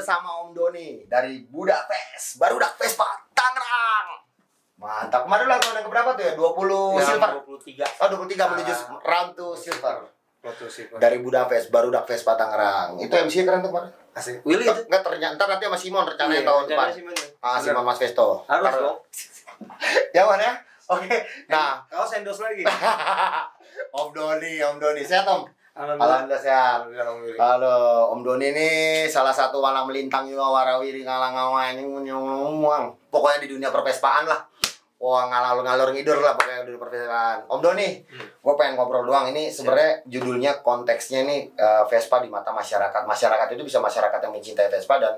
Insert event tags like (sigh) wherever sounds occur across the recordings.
bersama Om Doni dari Budapest, Barudak Vespa, Tangerang. Mantap. Kemarin lah tahun yang keberapa tuh ya? 20 Ya, silver. 23. Oh, 23 menuju Ah. round to silver. Sih. Pak. Dari Budapest, Barudak Vespa Tangerang. Itu MC keren tuh kemarin. Asik. Willy itu. Enggak ternyata nanti sama Simon rencananya Iya, tahun depan. Ah. Simon Mas Vesto. Harus dong. (laughs) Ya, ya. Oke. Nah, Kau sendos lagi. (laughs) Om Doni, Om Doni. Sehat, Om? Alhamdulillah. Sehat. Alhamdulillah. Halo, Om Doni ini salah satu walang melintang juga warawiri ngalang ngawang nyong Pokoknya di dunia perpespaan lah. Wah ngalor ngalor ngidur lah pokoknya di dunia perpespaan. Om Doni, Hmm. gue pengen ngobrol doang. Ini sebenarnya judulnya konteksnya nih eh, Vespa di mata masyarakat. Masyarakat itu bisa masyarakat yang mencintai Vespa dan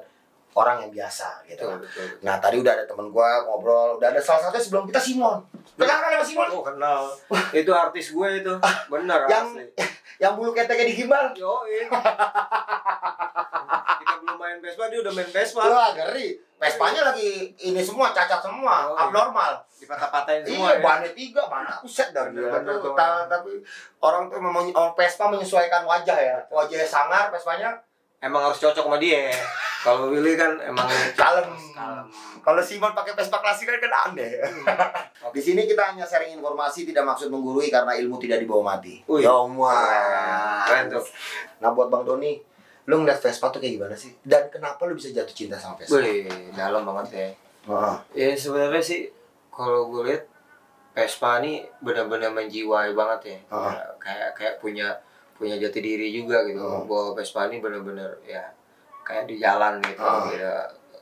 orang yang biasa gitu. Betul, betul. Nah tadi udah ada temen gue ngobrol, udah ada salah satu sebelum kita Simon. Kenal kan sama Simon? Oh, kenal. itu artis gue itu. Bener (laughs) Yang asli. yang bulu keteknya di gimbal. Yo, Kita belum main Vespa, dia udah main Vespa. Wah ngeri. Vespanya lagi ini semua cacat semua, Oh, iya. abnormal. Dipatah-patahin semua Iya, ya. bannya tiga, mana set dah. Bener, ta- tapi orang tuh memang orang Vespa menyesuaikan wajah ya. Wajahnya sangar, Vespanya Emang harus cocok sama dia. Kalau Willy kan emang kalem. kalem. Kalau Simon pakai Vespa klasik kan kan aneh. Di sini kita hanya sharing informasi, tidak maksud menggurui karena ilmu tidak dibawa mati. Wih. Ya. Keren tuh. Nah buat Bang Doni, lu ngeliat Vespa tuh kayak gimana sih? Dan kenapa lu bisa jatuh cinta sama Vespa? Wih, dalam banget ya. Wah. Ya sebenarnya sih kalau gue lihat Vespa ini benar-benar menjiwai banget ya. Ah. Ya, kayak kayak punya punya jati diri juga gitu. Ah. Bahwa Vespa ini benar-benar ya kayak di jalan gitu. Ah. Ya,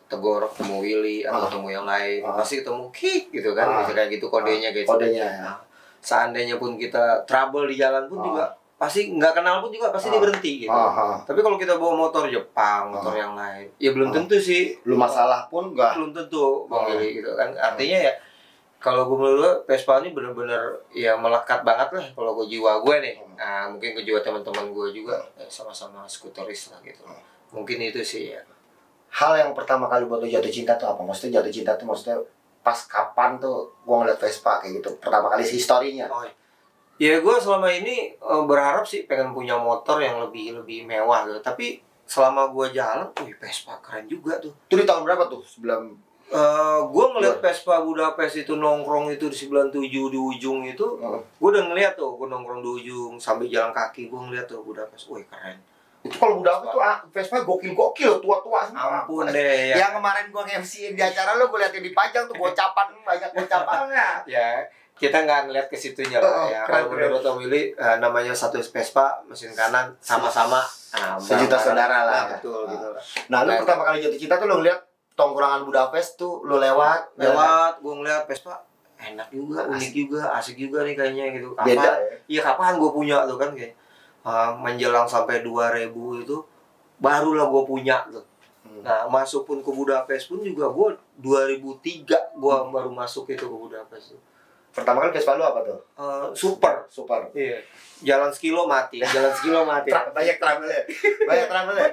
tegur ketemu Willy atau Ah. ketemu yang lain Ah. pasti ketemu kick gitu kan bisa kayak gitu kodenya gitu Kodenya ya. Nah, seandainya pun kita trouble di jalan pun juga pasti nggak kenal pun juga pasti Ah. dia berhenti gitu tapi kalau kita bawa motor Jepang motor yang lain ya belum tentu sih Lu masalah pun enggak. belum tentu bang. Willy gitu kan artinya ya kalau gue menurut gue Vespa ini bener-bener ya melekat banget lah kalau gue jiwa gue nih Hmm. nah mungkin ke jiwa teman-teman gue juga eh, sama-sama skuteris lah gitu Hmm. mungkin itu sih ya Hal yang pertama kali buat lu jatuh cinta tuh apa? Maksudnya jatuh cinta tuh maksudnya pas kapan tuh gua ngeliat Vespa kayak gitu. Pertama kali sih historinya. Oh, iya. ya gue selama ini eh, berharap sih pengen punya motor yang lebih lebih mewah gitu tapi selama gue jalan, wih Vespa keren juga tuh. Itu di tahun berapa tuh? Sebelum Eh gue ngeliat Vespa Budapest itu nongkrong itu di 97 di ujung itu, Heeh. gue udah ngeliat tuh, gue nongkrong di ujung sambil jalan kaki, gue ngeliat tuh Budapest, wih keren. itu kalau udah tuh ah, Vespa gokil-gokil tua-tua semua. Ampun deh ya. Yang kemarin gua nge-MC di acara lu gua liatin dipajang tuh gocapan (laughs) banyak gocapannya. Ya, kita nggak ngeliat ke situnya Oh, lah ya. Kalau menurut Om Willy, eh, namanya satu Vespa, mesin kanan sama-sama. Nah, Sejuta saudara lah Nah, ya. betul Nah. gitu lah. Nah, lu Nah, pertama kali jatuh cinta tuh lu ngeliat tongkrongan Budapest tuh lu lewat lewat gue ngeliat Vespa enak juga unik juga asik juga nih kayaknya gitu kapan beda ya. iya kapan gue punya tuh kan kayak uh, menjelang sampai 2000 itu barulah gue punya tuh Hmm. nah masuk pun ke Budapest pun juga gue 2003 gue baru masuk itu ke Budapest tuh. Pertama kali Vespa lu apa tuh? Uh, super Super. iya. Jalan sekilo mati jalan sekilo mati. Tra- banyak trouble ya banyak trouble ya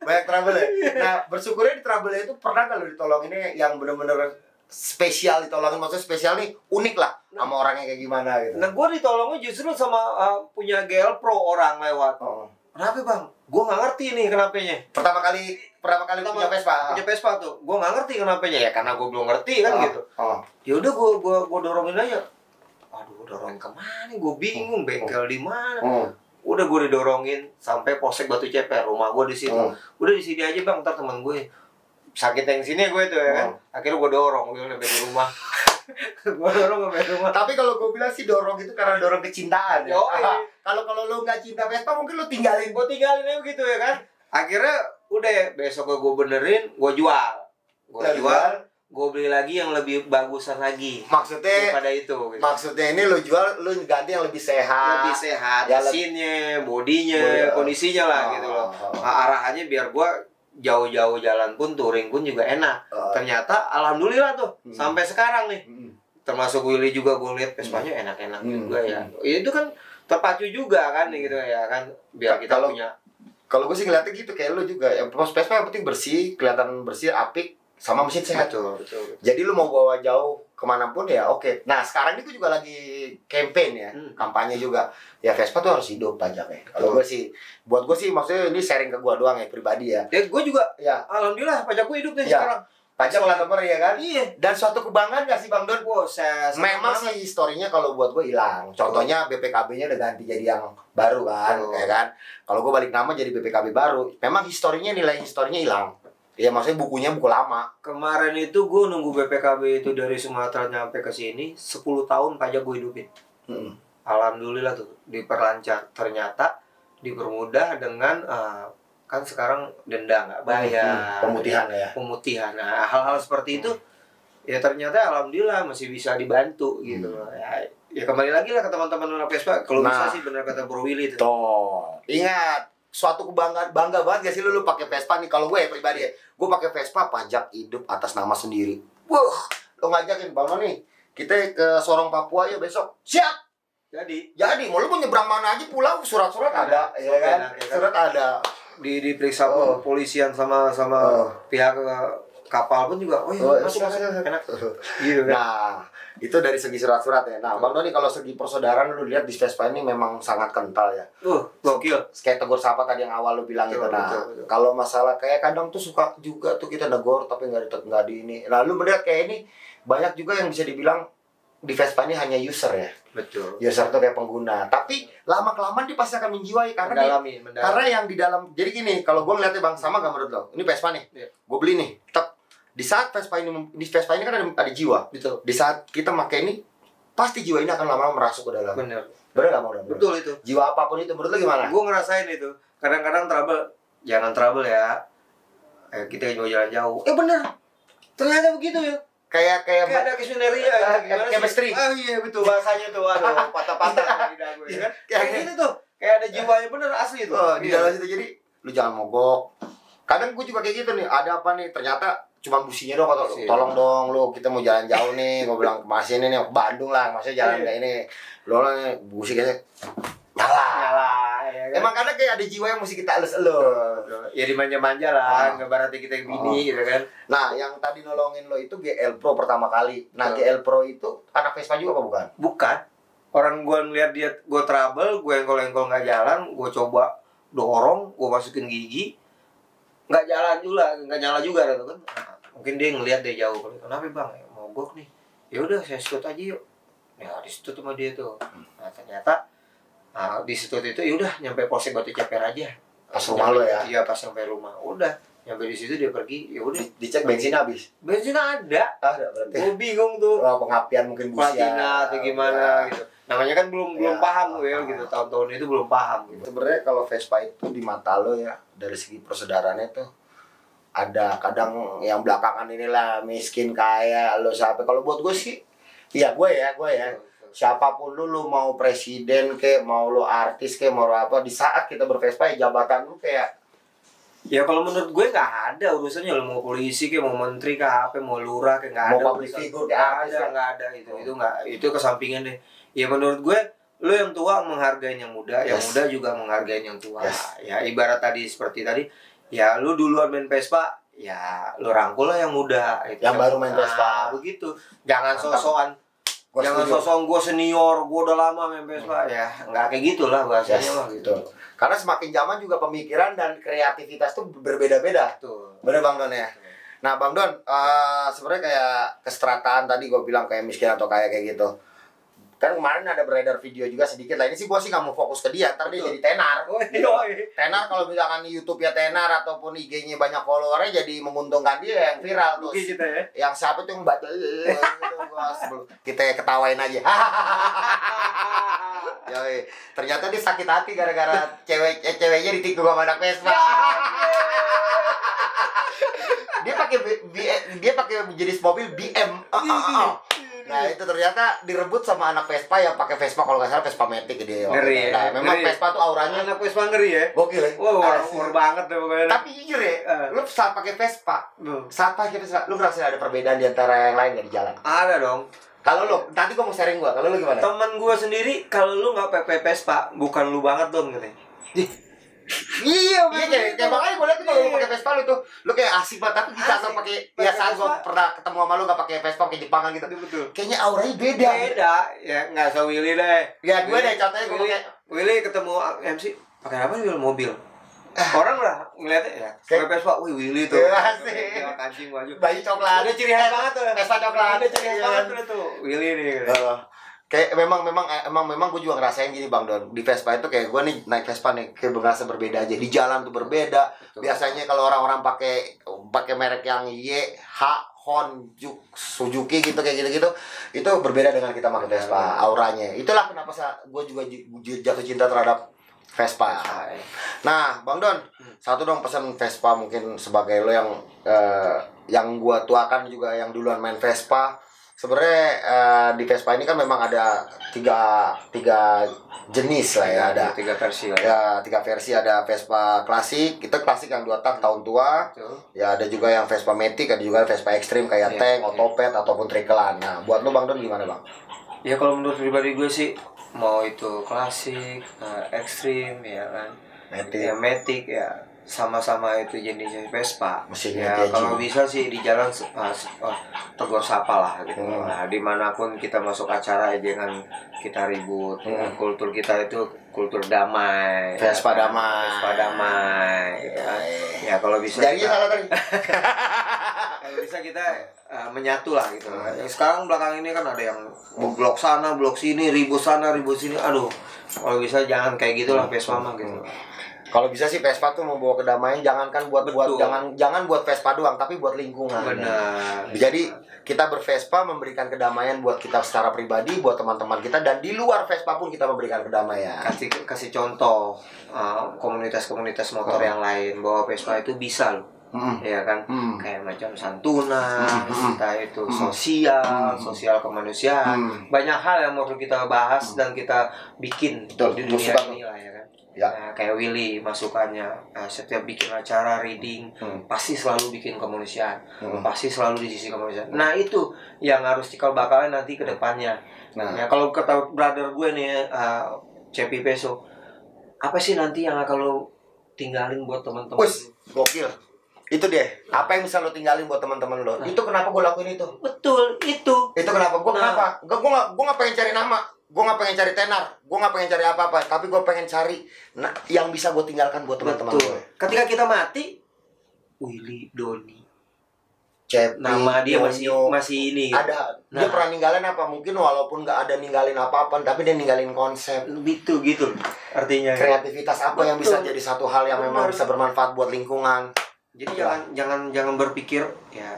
banyak trouble ya nah bersyukurnya di trouble itu pernah nggak lu ditolonginnya yang bener-bener spesial ditolongin? Maksudnya spesial nih unik lah sama orangnya kayak gimana gitu. Nah gue ditolongnya justru sama uh, punya GL Pro orang lewat. Oh. kenapa bang? Gue nggak ngerti nih kenapanya pertama kali pertama kali Pertama- punya Vespa. punya Vespa tuh. Gue nggak ngerti kenapanya ya karena gue belum ngerti kan Oh. gitu. oh. ya udah gue gua gua dorongin aja. Aduh dorongin ke mana? Gue bingung bengkel di mana? Oh. udah gue didorongin sampai polsek batu ceper rumah gue di situ. Oh. udah di sini aja bang ntar teman gue sakit yang sini gue tuh ya kan? Akhirnya gue dorong gue sampai di rumah. (laughs) Gue dorong sampai rumah. Tapi kalau gue bilang sih dorong itu karena dorong kecintaan ya. (laughs) Kalau kalau lu nggak cinta Vespa mungkin lu tinggalin. Gue tinggalin aja gitu ya kan? Akhirnya udah besok gue benerin gue jual gue jual gue beli lagi yang lebih bagusan lagi maksudnya daripada itu gitu. maksudnya ini lu jual lu ganti yang lebih sehat lebih sehat Ya, mesinnya bodinya Bodi- kondisinya lah Oh, gitu loh oh, oh. Nah, arahannya biar gua jauh-jauh jalan pun touring pun juga enak Oh. ternyata alhamdulillah tuh Hmm. sampai sekarang nih Hmm. termasuk Willy juga gue lihat Vespanya enak-enak Hmm. juga ya itu kan terpacu juga kan gitu ya kan biar kita Kalau- punya Kalau gue sih ngeliatnya gitu kayak lu juga. Yang pos Vespa yang penting bersih, kelihatan bersih, apik, sama mesin sehat. betul betul Jadi lu mau bawa jauh ke mana pun ya oke. Nah sekarang ini gue juga lagi campaign ya, Hmm. kampanye juga. Ya Vespa tuh harus hidup pajaknya. Kalau gue sih, buat gue sih maksudnya ini sharing ke gue doang ya pribadi ya. Ya gue juga Ya alhamdulillah pajak gue hidup deh Ya. sekarang. Pajak lah nomor ya kan. Iya. Dan suatu kebanggaan gak sih Bang Don? Wow, saya Memang sih historinya kalau buat gue hilang. Contohnya BPKB-nya udah ganti jadi yang baru kan, Betul. ya kan. Kalau gue balik nama jadi BPKB baru, memang historinya nilai historinya hilang. Ya maksudnya bukunya buku lama. Kemarin itu gue nunggu BPKB itu dari Sumatera nyampe ke sini 10 tahun pajak gue hidupin. Mm. Alhamdulillah tuh diperlancar. Ternyata dipermudah dengan eh, kan sekarang denda nggak bayar. Hmm, Pemutihan ya. Pemutihan. Nah, hal-hal seperti itu ya ternyata alhamdulillah masih bisa dibantu gitu. Hmm. Ya, ya kembali lagi lah ke teman-teman anak Vespa. Kalau Nah. bisa sih benar kata Bro Willy itu. Tuh, ingat suatu kebanggaan bangga banget gak sih lu, lu pakai Vespa nih kalau gue ya pribadi ya gue pakai Vespa pajak hidup atas nama sendiri wah lo ngajakin bang nih kita ke Sorong Papua yuk besok siap Jadi jadi mau lu mau nyebrang mana aja pulau surat-surat ada, Ada, ya kan enak, ya kan? surat ada di diperiksa Oh. polisian sama sama Oh. pihak eh, kapal pun juga oh iya Oh, masuk masuk, masuk enak (laughs) gitu kan Nah, itu dari segi surat-surat ya. Nah, Bang Doni kalau segi persaudaraan lu lihat di Vespa ini memang sangat kental ya. uh gokil Kayak tegur sapa tadi yang awal lu bilang Betul, itu. Nah, kalau masalah kayak kadang tuh suka juga tuh kita negor tapi nggak di nggak di ini. Nah, lu melihat kayak ini banyak juga yang bisa dibilang di Vespa ini hanya user ya. betul User tuh kayak pengguna. Tapi lama kelamaan dia pasti akan menjiwai karena mendalami mendalami karena yang di dalam jadi gini, kalau gue ngeliatnya Bang sama gak menurut lo? Ini Vespa nih. Iya. Gue beli nih. Tep. Di saat Vespa ini di Vespa ini kan ada, ada jiwa. betul Di saat kita pakai ini pasti jiwa ini akan lama-lama merasuk ke dalam. bener Bener gak mau betul itu Jiwa apa pun itu menurut lo gimana? gue ngerasain itu kadang-kadang trouble jangan trouble ya eh, kita mau jalan jauh eh bener ternyata begitu ya Kayak kayak kayak ada kesuneria ya gimana sih? chemistry. ah iya betul. Bahasanya tuh aduh patah-patah di dagu ya kan? Kayak- kayak gitu tuh. Kayak ada jiwanya bener asli tuh. Oh, di Iya. dalam situ. Jadi lu jangan mogok. Kadang gue juga kayak gitu nih, ada apa nih? Ternyata cuma businya doang atau tolong dong lu kita mau jalan jauh nih. Gue bilang ke masih ini nih ke Bandung lah maksudnya jalan Iya. kayak ini. Lo busi kayaknya nyala ya kan? emang kadang kayak ada jiwa yang mesti kita elus-elus ya dimanja-manja lah Ah. nggak berarti kita yang bini gitu kan? Nah, yang tadi nolongin lo itu GL Pro pertama kali. Nah. GL Pro itu anak Vespa juga apa bukan? bukan. Orang gue ngeliat dia gue trouble gue engkol-engkol nggak jalan gue coba dorong gue masukin gigi nggak jalan juga nggak nyala juga gitu kan? Nah, mungkin dia ngeliat dia jauh kali kenapa bang? Ya, mogok nih. Ya udah saya stut aja yuk. Ya di stut sama dia tuh. Nah ternyata nah, di stut itu ya udah nyampe polsek batu ceper aja Pas rumah lo ya? iya pas sampai rumah udah nyampe di situ dia pergi ya udah Di- dicek bensin habis. bensin ada Ah, ada berarti. gue bingung tuh Oh, pengapian mungkin busia. platina atau gimana Ya. gitu namanya kan belum belum Ya. paham gue gitu tahun-tahun itu belum paham gitu Sebenarnya kalau Vespa itu di mata lo ya dari segi persaudaraannya tuh ada kadang yang belakangan inilah miskin kaya lo siapa kalau buat gue sih iya gue ya gue ya siapa pun lu lu mau presiden ke mau lu artis ke mau lu apa di saat kita bervespa ya jabatan lu kayak ya kalau menurut gue nggak ada urusannya lo mau polisi kayak mau menteri kah apa mau lurah kayak nggak Mau ada public urusan. figure nggak ada ya. nggak ada itu itu nggak itu kesampingan deh ya menurut gue lo yang tua menghargai yang muda yang Yes. muda juga menghargai yang tua Yes. ya ibarat tadi seperti tadi ya lu duluan main Vespa ya lu rangkul lah yang muda gitu. Yang baru main Nah, Vespa. begitu jangan sosokan Gua Jangan setuju. sosok gue senior, gue udah lama main Vespa ya, nggak kayak gitulah bahasanya Yes, mah gitu. betul. Karena semakin zaman juga pemikiran dan kreativitas tuh berbeda-beda. Betul. Bener Bang Don ya? Nah Bang Don, eh, sebenarnya kayak kestrataan tadi gue bilang kayak miskin atau kayak kayak gitu. Kan kemarin ada beredar video juga sedikit lah. Ini sih gue sih nggak mau fokus ke dia, ntar dia jadi tenar. Oh, Gitu. iya. Tenar kalau misalkan di YouTube ya tenar ataupun IG-nya banyak followernya jadi menguntungkan dia yang viral terus. kita ya. Yang siapa tuh yang baca gitu, gua sebelum kita ketawain aja. (laughs) Yoi. Ternyata dia sakit hati gara-gara cewek eh, ceweknya ditikung sama anak Vespa. (laughs) dia pakai dia pakai jenis mobil BM. Ah, ah. Nah itu ternyata direbut sama anak Vespa yang pakai Vespa kalau nggak salah Vespa Matic dia. Ngeri ya, Nah, memang ngeri. Vespa tuh auranya Anak Vespa ngeri ya. gokil ya. Wow, war, banget deh pokoknya. Tapi jujur ya, Eh. lu saat pakai Vespa, Tuh. saat pakai Vespa, lu ngerasa ada perbedaan di antara yang lain nggak di jalan? Ada dong. Kalau lu, nanti gua mau sharing gua, kalau lu gimana? Temen gue sendiri, kalau lu nggak PP Vespa, bukan lu banget dong katanya. Iya Iya kayak, kayak makanya gue liat kalau lu pakai Vespa lu tuh lu kayak asik banget. Tapi lu Asik. pakai saat gue pernah ketemu sama lu gak pakai Vespa pakai Jepangan gitu. Betul kayaknya auranya beda. Beda. Ya nggak usah Willy deh. Ya gue deh contohnya gue Willy, pakai Willy ketemu MC pakai apa nih mobil? Orang lah ngeliatnya ya Kayak- Vespa. Wih Willy tuh. Iya, asik. Kancing baju bayi coklat. Ada ciri khas banget tuh. Vespa coklat. Ada ciri khas Iya. banget tuh Willy nih gitu. Eh, kayak memang memang emang memang gue juga ngerasain gini bang Don. Di Vespa itu kayak gue nih naik Vespa nih kayak berasa berbeda aja. Di jalan tuh berbeda. Betul. biasanya kalau orang-orang pakai pakai merek yang Y H Hon Juk, Suzuki gitu kayak gitu-gitu itu berbeda dengan kita pakai Vespa auranya. Itulah kenapa saya gue juga ju- ju- jatuh cinta terhadap Vespa. Hai. nah bang Don satu dong pesan Vespa mungkin sebagai lo yang eh, yang gua tuakan juga yang duluan main Vespa sebenarnya eh, di Vespa ini kan memang ada tiga tiga jenis lah ya ada. Tiga versi lah ya. Ya tiga versi. Ada Vespa klasik itu klasik yang dua tak tahun tua. Betul. ya ada juga yang Vespa Matic ada juga Vespa ekstrim kayak Iya, tank, iya. otopet ataupun trikelan nah buat lo bang Don gimana bang? Ya kalau menurut pribadi gue sih mau itu klasik eh, ekstrim ya kan. Matic. Ya Matic ya sama-sama itu jenisnya Vespa Mesinnya ya kalau bisa sih di jalan ah, tegur sapa lah gitu Hmm. nah di mana pun kita masuk acara ya jangan kita ribut Hmm. Ya, kultur kita itu kultur damai ya Vespa kan? damai. Vespa damai ya, ya kalau bisa kita- salah tadi (laughs) kalau bisa kita uh, menyatu lah gitu. Yang sekarang belakang ini kan ada yang blok sana, blok sini, ribut sana, ribut sini. Aduh, kalau bisa jangan kayak gitu lah Vespa mah gitu. Kalau bisa sih Vespa tuh membawa kedamaian jangankan buat buat Betul. jangan jangan buat Vespa doang tapi buat lingkungan. Benar. Jadi kita bervespa memberikan kedamaian buat kita secara pribadi, buat teman-teman kita dan di luar Vespa pun kita memberikan kedamaian. kasih kasih contoh uh, komunitas-komunitas motor Oh. yang lain bahwa Vespa itu bisa loh. Hmm. Ya kan? Hmm. Kayak macam santunan, Hmm. entah itu sosial, Hmm. sosial kemanusiaan. Hmm. Banyak hal yang mau kita bahas dan kita bikin Betul, di dunia ini lah ya kan. Ya. Nah, kayak Willy masukannya nah, setiap bikin acara reading Hmm. pasti selalu bikin kemanusiaan Hmm. pasti selalu di sisi kemanusiaan nah itu yang harus cikal bakalnya nanti ke depannya Nah, ya kalau kata brother gue nih uh, Cepi Peso apa sih nanti yang akan lo tinggalin buat teman-teman gokil. Itu deh. Apa yang bisa lo tinggalin buat teman-teman lo? Nah. Itu kenapa gue lakuin itu? betul itu Itu kenapa? Gue Nah. kenapa? Gue gue gak, gue gak pengen cari nama. Gue gak pengen cari tenar. Gue gak pengen cari apa-apa. Tapi gue pengen cari nah, yang bisa gue tinggalkan buat teman-teman betul gue. ketika kita mati Willy Doni Cepi, nama dia masih masih ini ada dia Nah. pernah ninggalin apa mungkin walaupun nggak ada ninggalin apa-apa tapi dia ninggalin konsep gitu gitu artinya kreativitas apa yang bisa Betul. jadi satu hal yang memang Benar. bisa bermanfaat buat lingkungan Jadi Ya. jangan jangan jangan berpikir ya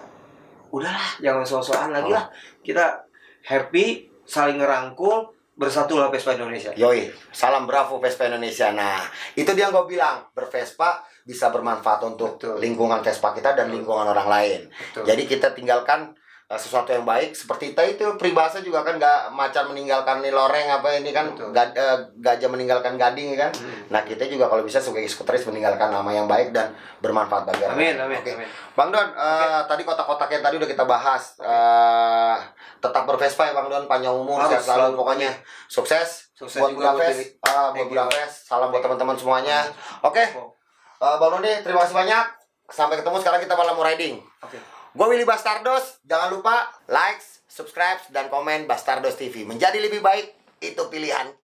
udahlah jangan sosokan lagi Oh. lah. Kita happy, saling ngerangkul, bersatulah Vespa Indonesia. yoi salam bravo Vespa Indonesia nah itu dia gue bilang bervespa bisa bermanfaat untuk Betul. lingkungan Vespa kita dan lingkungan orang lain Betul. jadi kita tinggalkan sesuatu yang baik seperti kita itu peribahasa juga kan nggak macan meninggalkan nih loreng apa ini kan gad- eh, gajah meninggalkan gading kan Hmm. Nah kita juga kalau bisa sebagai skuteris meninggalkan nama yang baik dan bermanfaat bagi orang Amin, amin, Oke. amin. Bang Don, eh, tadi kotak-kotak yang tadi udah kita bahas. Eh, tetap bervespa ya Bang Don, panjang umur, Harus sehat selalu pokoknya. Sukses, Sukses buat Budapest, ah, buat you. Budapest. Salam buat teman-teman semuanya. Oke, Oh, eh, Bang Doni, terima kasih banyak. Sampai ketemu sekarang kita malam mau riding. Oke. Gue Willy Bastardos. Jangan lupa like, subscribe, dan komen Bastardos TV. Menjadi lebih baik, itu pilihan.